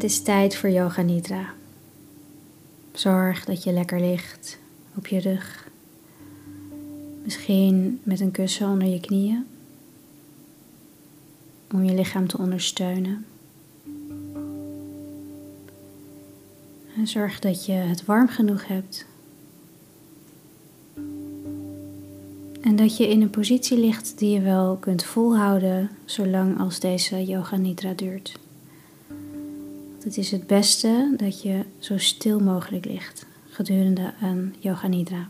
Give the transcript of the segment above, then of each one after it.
Het is tijd voor Yoga Nidra. Zorg dat je lekker ligt op je rug. Misschien met een kussen onder je knieën. Om je lichaam te ondersteunen. En zorg dat je het warm genoeg hebt. En dat je in een positie ligt die je wel kunt volhouden zolang als deze yoga nidra duurt. Het is het beste dat je zo stil mogelijk ligt gedurende een yoga nidra.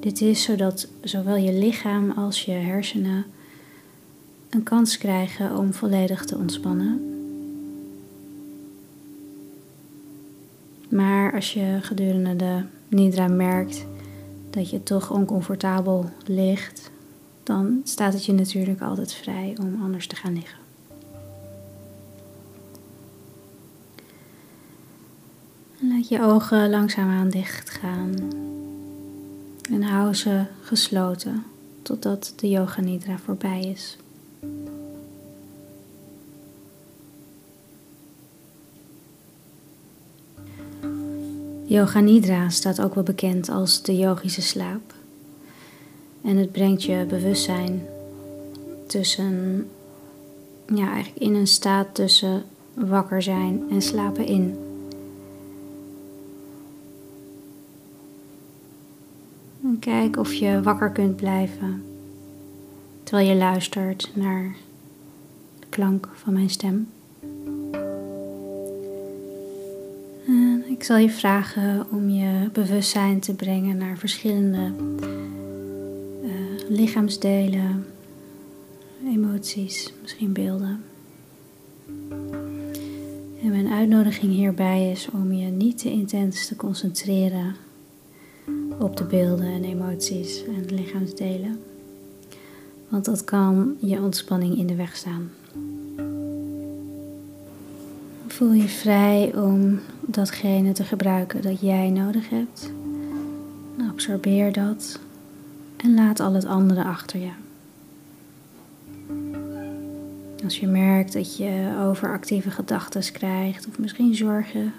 Dit is zodat zowel je lichaam als je hersenen een kans krijgen om volledig te ontspannen. Maar als je gedurende de nidra merkt dat je toch oncomfortabel ligt, dan staat het je natuurlijk altijd vrij om anders te gaan liggen. Je ogen langzaamaan dicht gaan en hou ze gesloten totdat de yoga nidra voorbij is. Yoga Nidra staat ook wel bekend als de yogische slaap. En het brengt je bewustzijn tussen, ja, eigenlijk in een staat tussen wakker zijn en slapen in. Kijk of je wakker kunt blijven terwijl je luistert naar de klank van mijn stem. Ik zal je vragen om je bewustzijn te brengen naar verschillende uh, lichaamsdelen, emoties, misschien beelden. En mijn uitnodiging hierbij is om je niet te intens te concentreren op de beelden en emoties en lichaamsdelen, want dat kan je ontspanning in de weg staan. Voel je vrij om datgene te gebruiken dat jij nodig hebt. Absorbeer dat en laat al het andere achter je. Als je merkt dat je overactieve gedachten krijgt of misschien zorgen,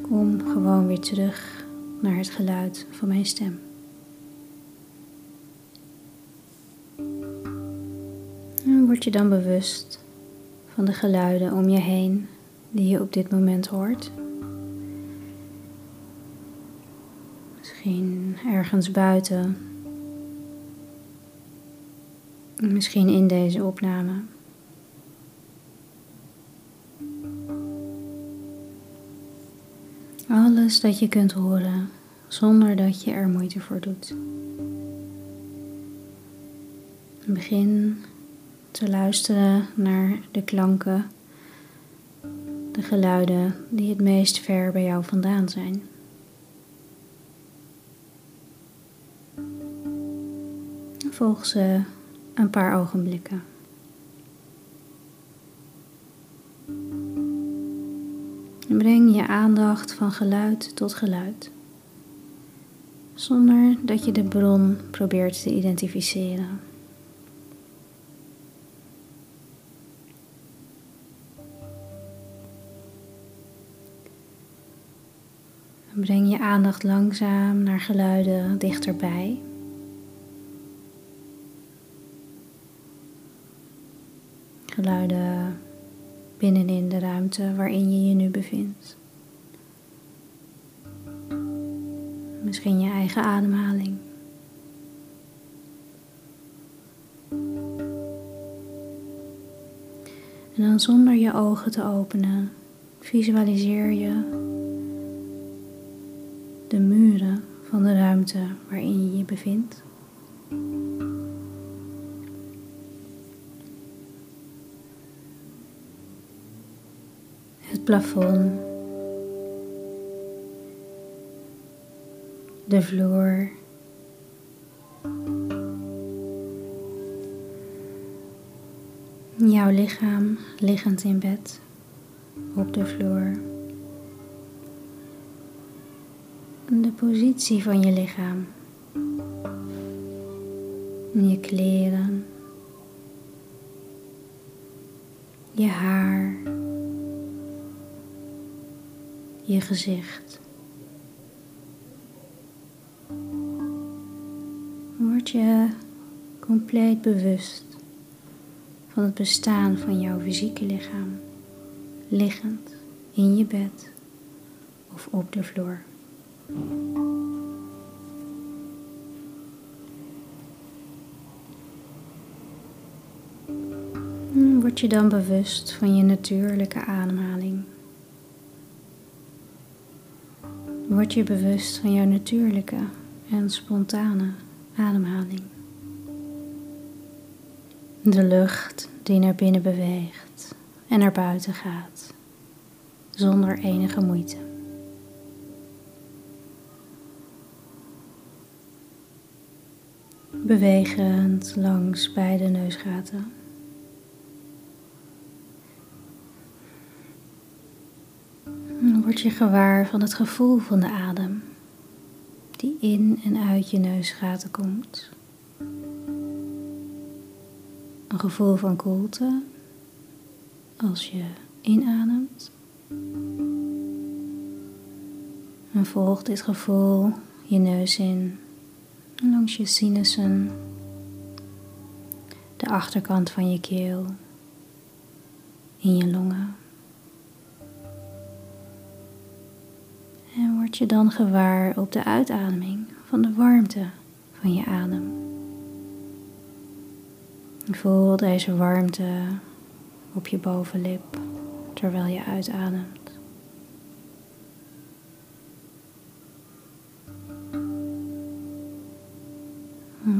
kom gewoon weer terug naar het geluid van mijn stem. Word je dan bewust van de geluiden om je heen die je op dit moment hoort. Misschien ergens buiten. Misschien in deze opname. Alles dat je kunt horen zonder dat je er moeite voor doet. Begin te luisteren naar de klanken, de geluiden die het meest ver bij jou vandaan zijn. Volg ze een paar ogenblikken. Aandacht van geluid tot geluid, zonder dat je de bron probeert te identificeren. Breng je aandacht langzaam naar geluiden dichterbij. Geluiden binnenin de ruimte waarin je je nu bevindt. Misschien je eigen ademhaling. En dan zonder je ogen te openen, visualiseer je de muren van de ruimte waarin je je bevindt. Het plafond, de vloer. Jouw lichaam liggend in bed op de vloer. De positie van je lichaam. Je kleren. Je haar. Je gezicht. Je compleet bewust van het bestaan van jouw fysieke lichaam, liggend in je bed of op de vloer. Word je dan bewust van je natuurlijke ademhaling. Word je bewust van jouw natuurlijke en spontane ademhaling. De lucht die naar binnen beweegt en naar buiten gaat, zonder enige moeite. Bewegend langs beide neusgaten. word je gewaar van het gevoel van de adem en uit je neusgaten komt. Een gevoel van koelte als je inademt. En volg dit gevoel je neus in, langs je sinussen, de achterkant van je keel, in je longen. En word je dan gewaar op de uitademing van de warmte van je adem. Voel deze warmte op je bovenlip terwijl je uitademt.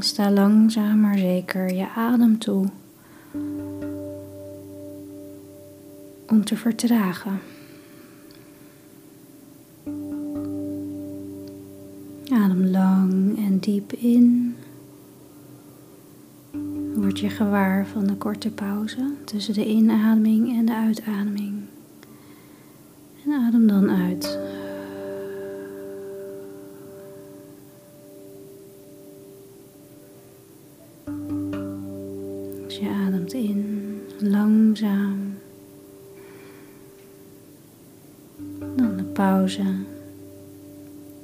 sta langzaam maar zeker je adem toe om te vertragen. Diep in. Word je gewaar van de korte pauze tussen de inademing en de uitademing. En adem dan uit. Als je ademt in, langzaam. Dan de pauze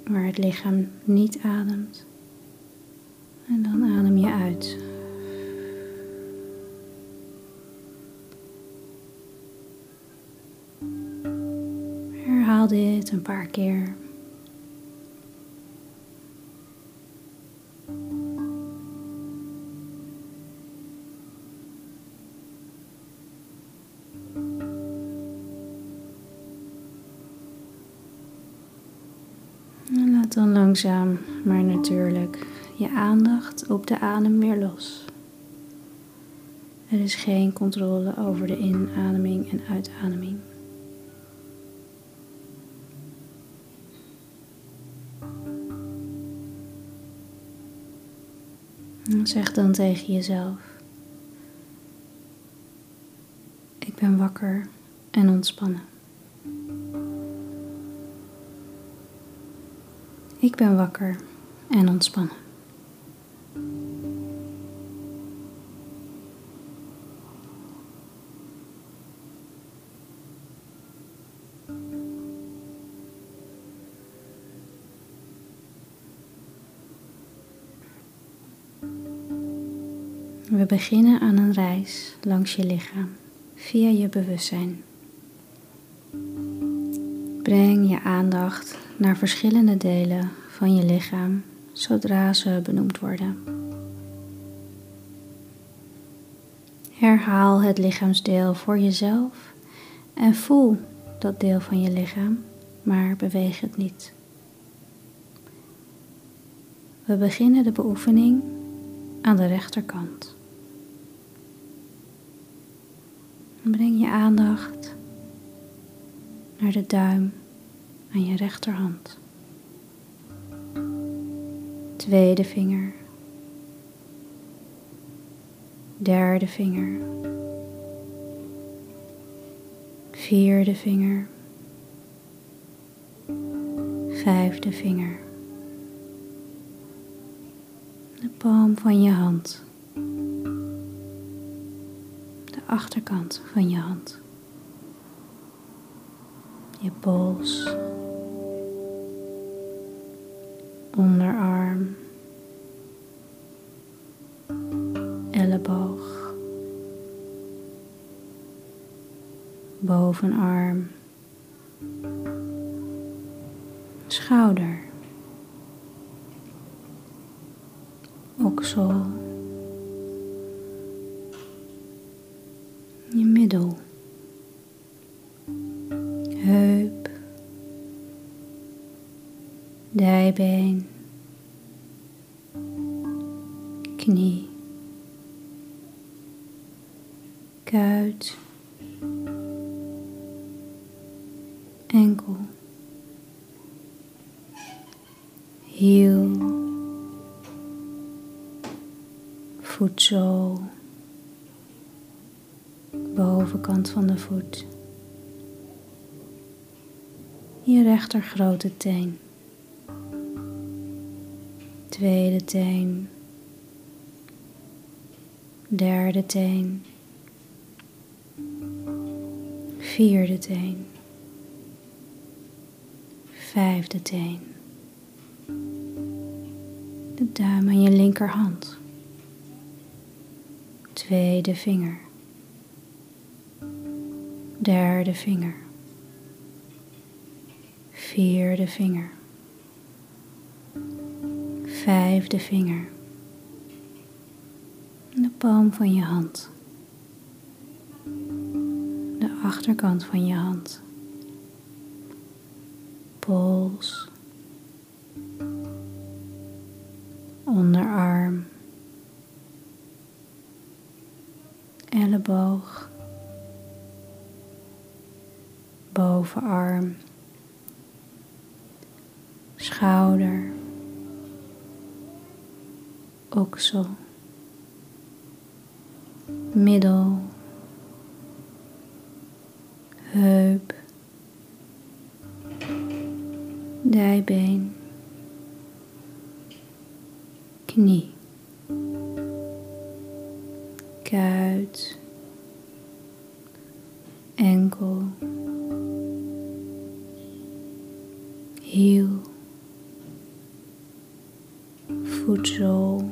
waar het lichaam niet ademt. En dan adem je uit. Herhaal dit een paar keer. dan langzaam, maar natuurlijk, je aandacht op de adem weer los. Er is geen controle over de inademing en uitademing. Zeg dan tegen jezelf: Ik ben wakker en ontspannen. Ik ben wakker en ontspannen. We beginnen aan een reis langs je lichaam via je bewustzijn. Breng je aandacht naar verschillende delen van je lichaam zodra ze benoemd worden. Herhaal het lichaamsdeel voor jezelf en voel dat deel van je lichaam, maar beweeg het niet. We beginnen de beoefening aan de rechterkant. Breng je aandacht naar de duim aan je rechterhand. Tweede vinger. Derde vinger. Vierde vinger. Vijfde vinger. De palm van je hand. Achterkant van je hand. Je pols, onderarm, elleboog, bovenarm, schouder, oksel, hiel, voetzool, bovenkant van de voet. Je rechter grote teen, tweede teen, derde teen, vierde teen, vijfde teen, duim aan je linkerhand, tweede vinger, derde vinger. Vierde vinger, vijfde vinger, de palm van je hand, de achterkant van je hand, pols, onderarm, elleboog, bovenarm. Schouder, oksel, middel, heup, dijbeen, knie, kuit, enkel, hiel. Voetzool,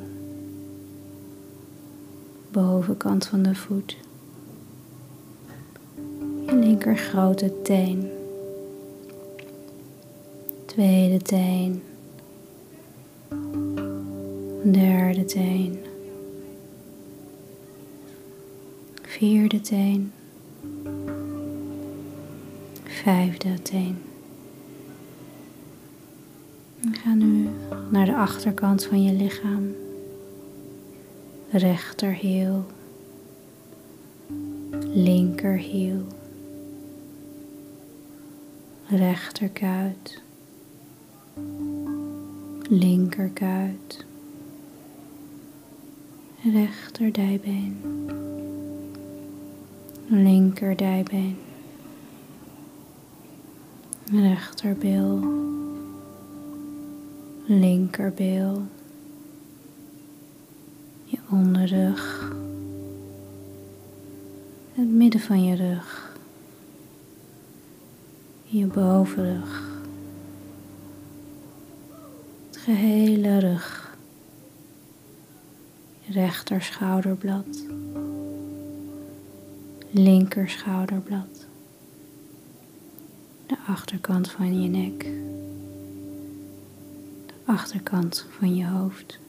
bovenkant van de voet, linker grote teen, tweede teen, derde teen, vierde teen, vijfde teen. Ga nu naar de achterkant van je lichaam. Rechterhiel, linkerhiel, rechterkuit, linkerkuit, rechterdijbeen, linkerdijbeen, rechterbeel linkerbeel, je onderrug, het midden van je rug, je bovenrug, het gehele rug, rechter schouderblad, linker schouderblad, de achterkant van je nek. Achterkant van je hoofd,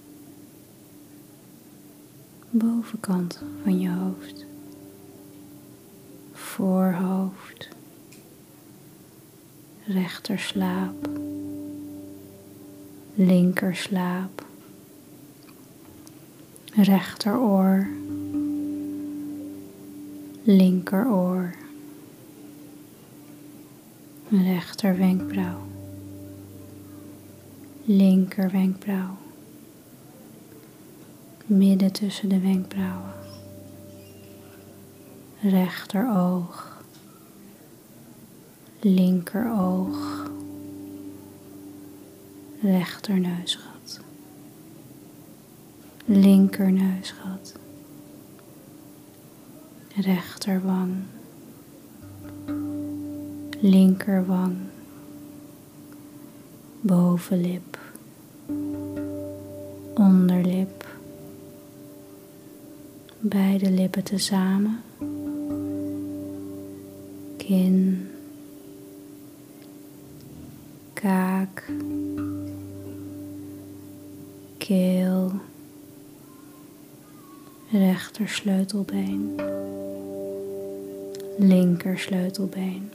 bovenkant van je hoofd, voorhoofd, rechterslaap, linkerslaap, rechteroor, linkeroor, rechterwenkbrauw linker wenkbrauw, midden tussen de wenkbrauwen, rechteroog, linkeroog, rechterneusgat, linkerneusgat, rechterwang, linkerwang, bovenlip, onderlip, beide lippen tezamen, kin, kaak, rechter sleutelbeen, linker sleutelbeen,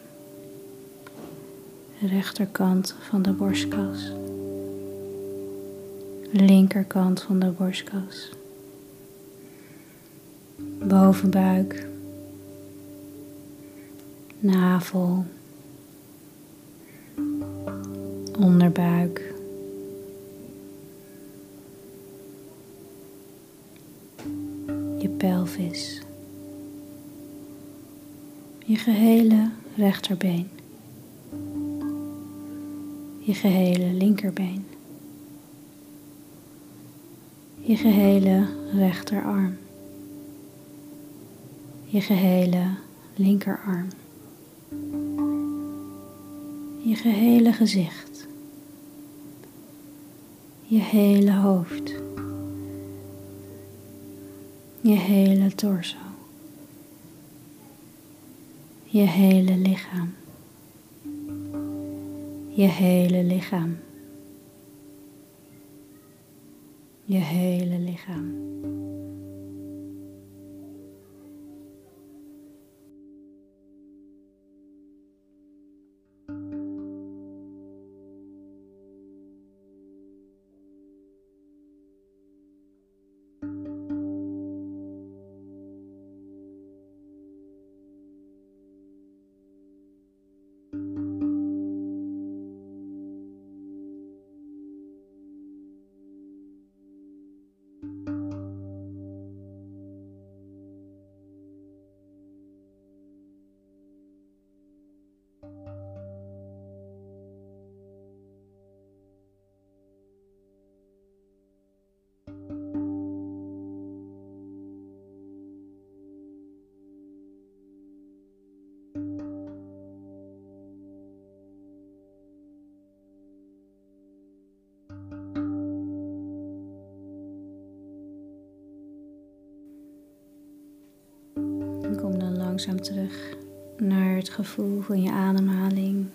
rechterkant van de borstkas, linkerkant van de borstkas, bovenbuik, navel, onderbuik. Je gehele rechterbeen. Je gehele linkerbeen. Je gehele rechterarm. Je gehele linkerarm. Je gehele gezicht. Je hele hoofd. Je hele torso. Je hele lichaam. Je hele lichaam. Je hele lichaam. Langzaam terug naar het gevoel van je ademhaling.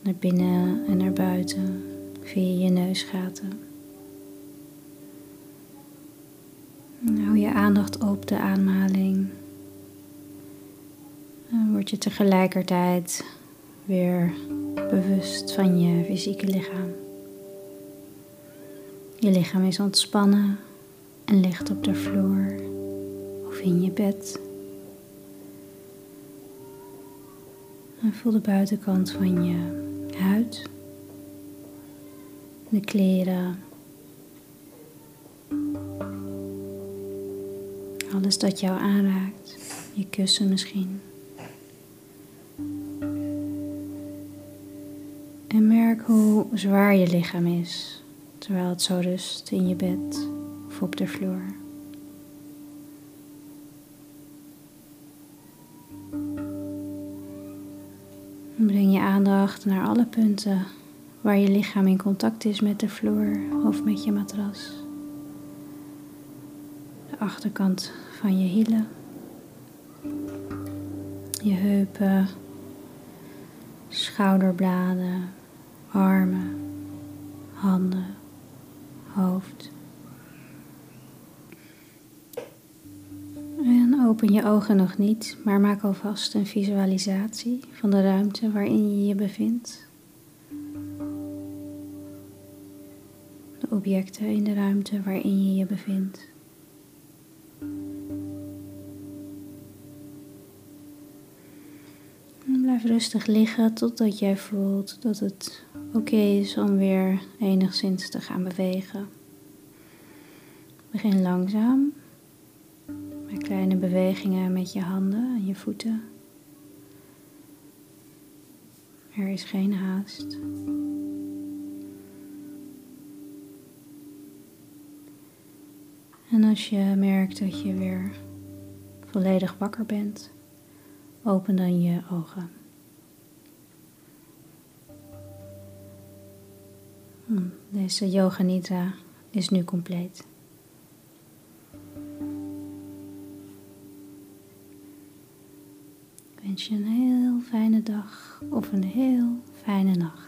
Naar binnen en naar buiten via je neusgaten. hou je aandacht op de ademhaling. Dan word je tegelijkertijd weer bewust van je fysieke lichaam. Je lichaam is ontspannen en ligt op de vloer of in je bed. En voel de buitenkant van je huid, de kleren, alles dat jou aanraakt, je kussen misschien. En merk hoe zwaar je lichaam is terwijl het zo rust in je bed of op de vloer. Aandacht naar alle punten waar je lichaam in contact is met de vloer of met je matras. De achterkant van je hielen, je heupen, schouderbladen, armen, handen, hoofd. Open je ogen nog niet, maar maak alvast een visualisatie van de ruimte waarin je je bevindt. De objecten in de ruimte waarin je je bevindt. Blijf rustig liggen totdat jij voelt dat het oké is om weer enigszins te gaan bewegen. Begin langzaam Kleine bewegingen met je handen en je voeten. Er is geen haast. En als je merkt dat je weer volledig wakker bent, open dan je ogen. Hm, deze yoganidra is nu compleet. Je een heel fijne dag of een heel fijne nacht.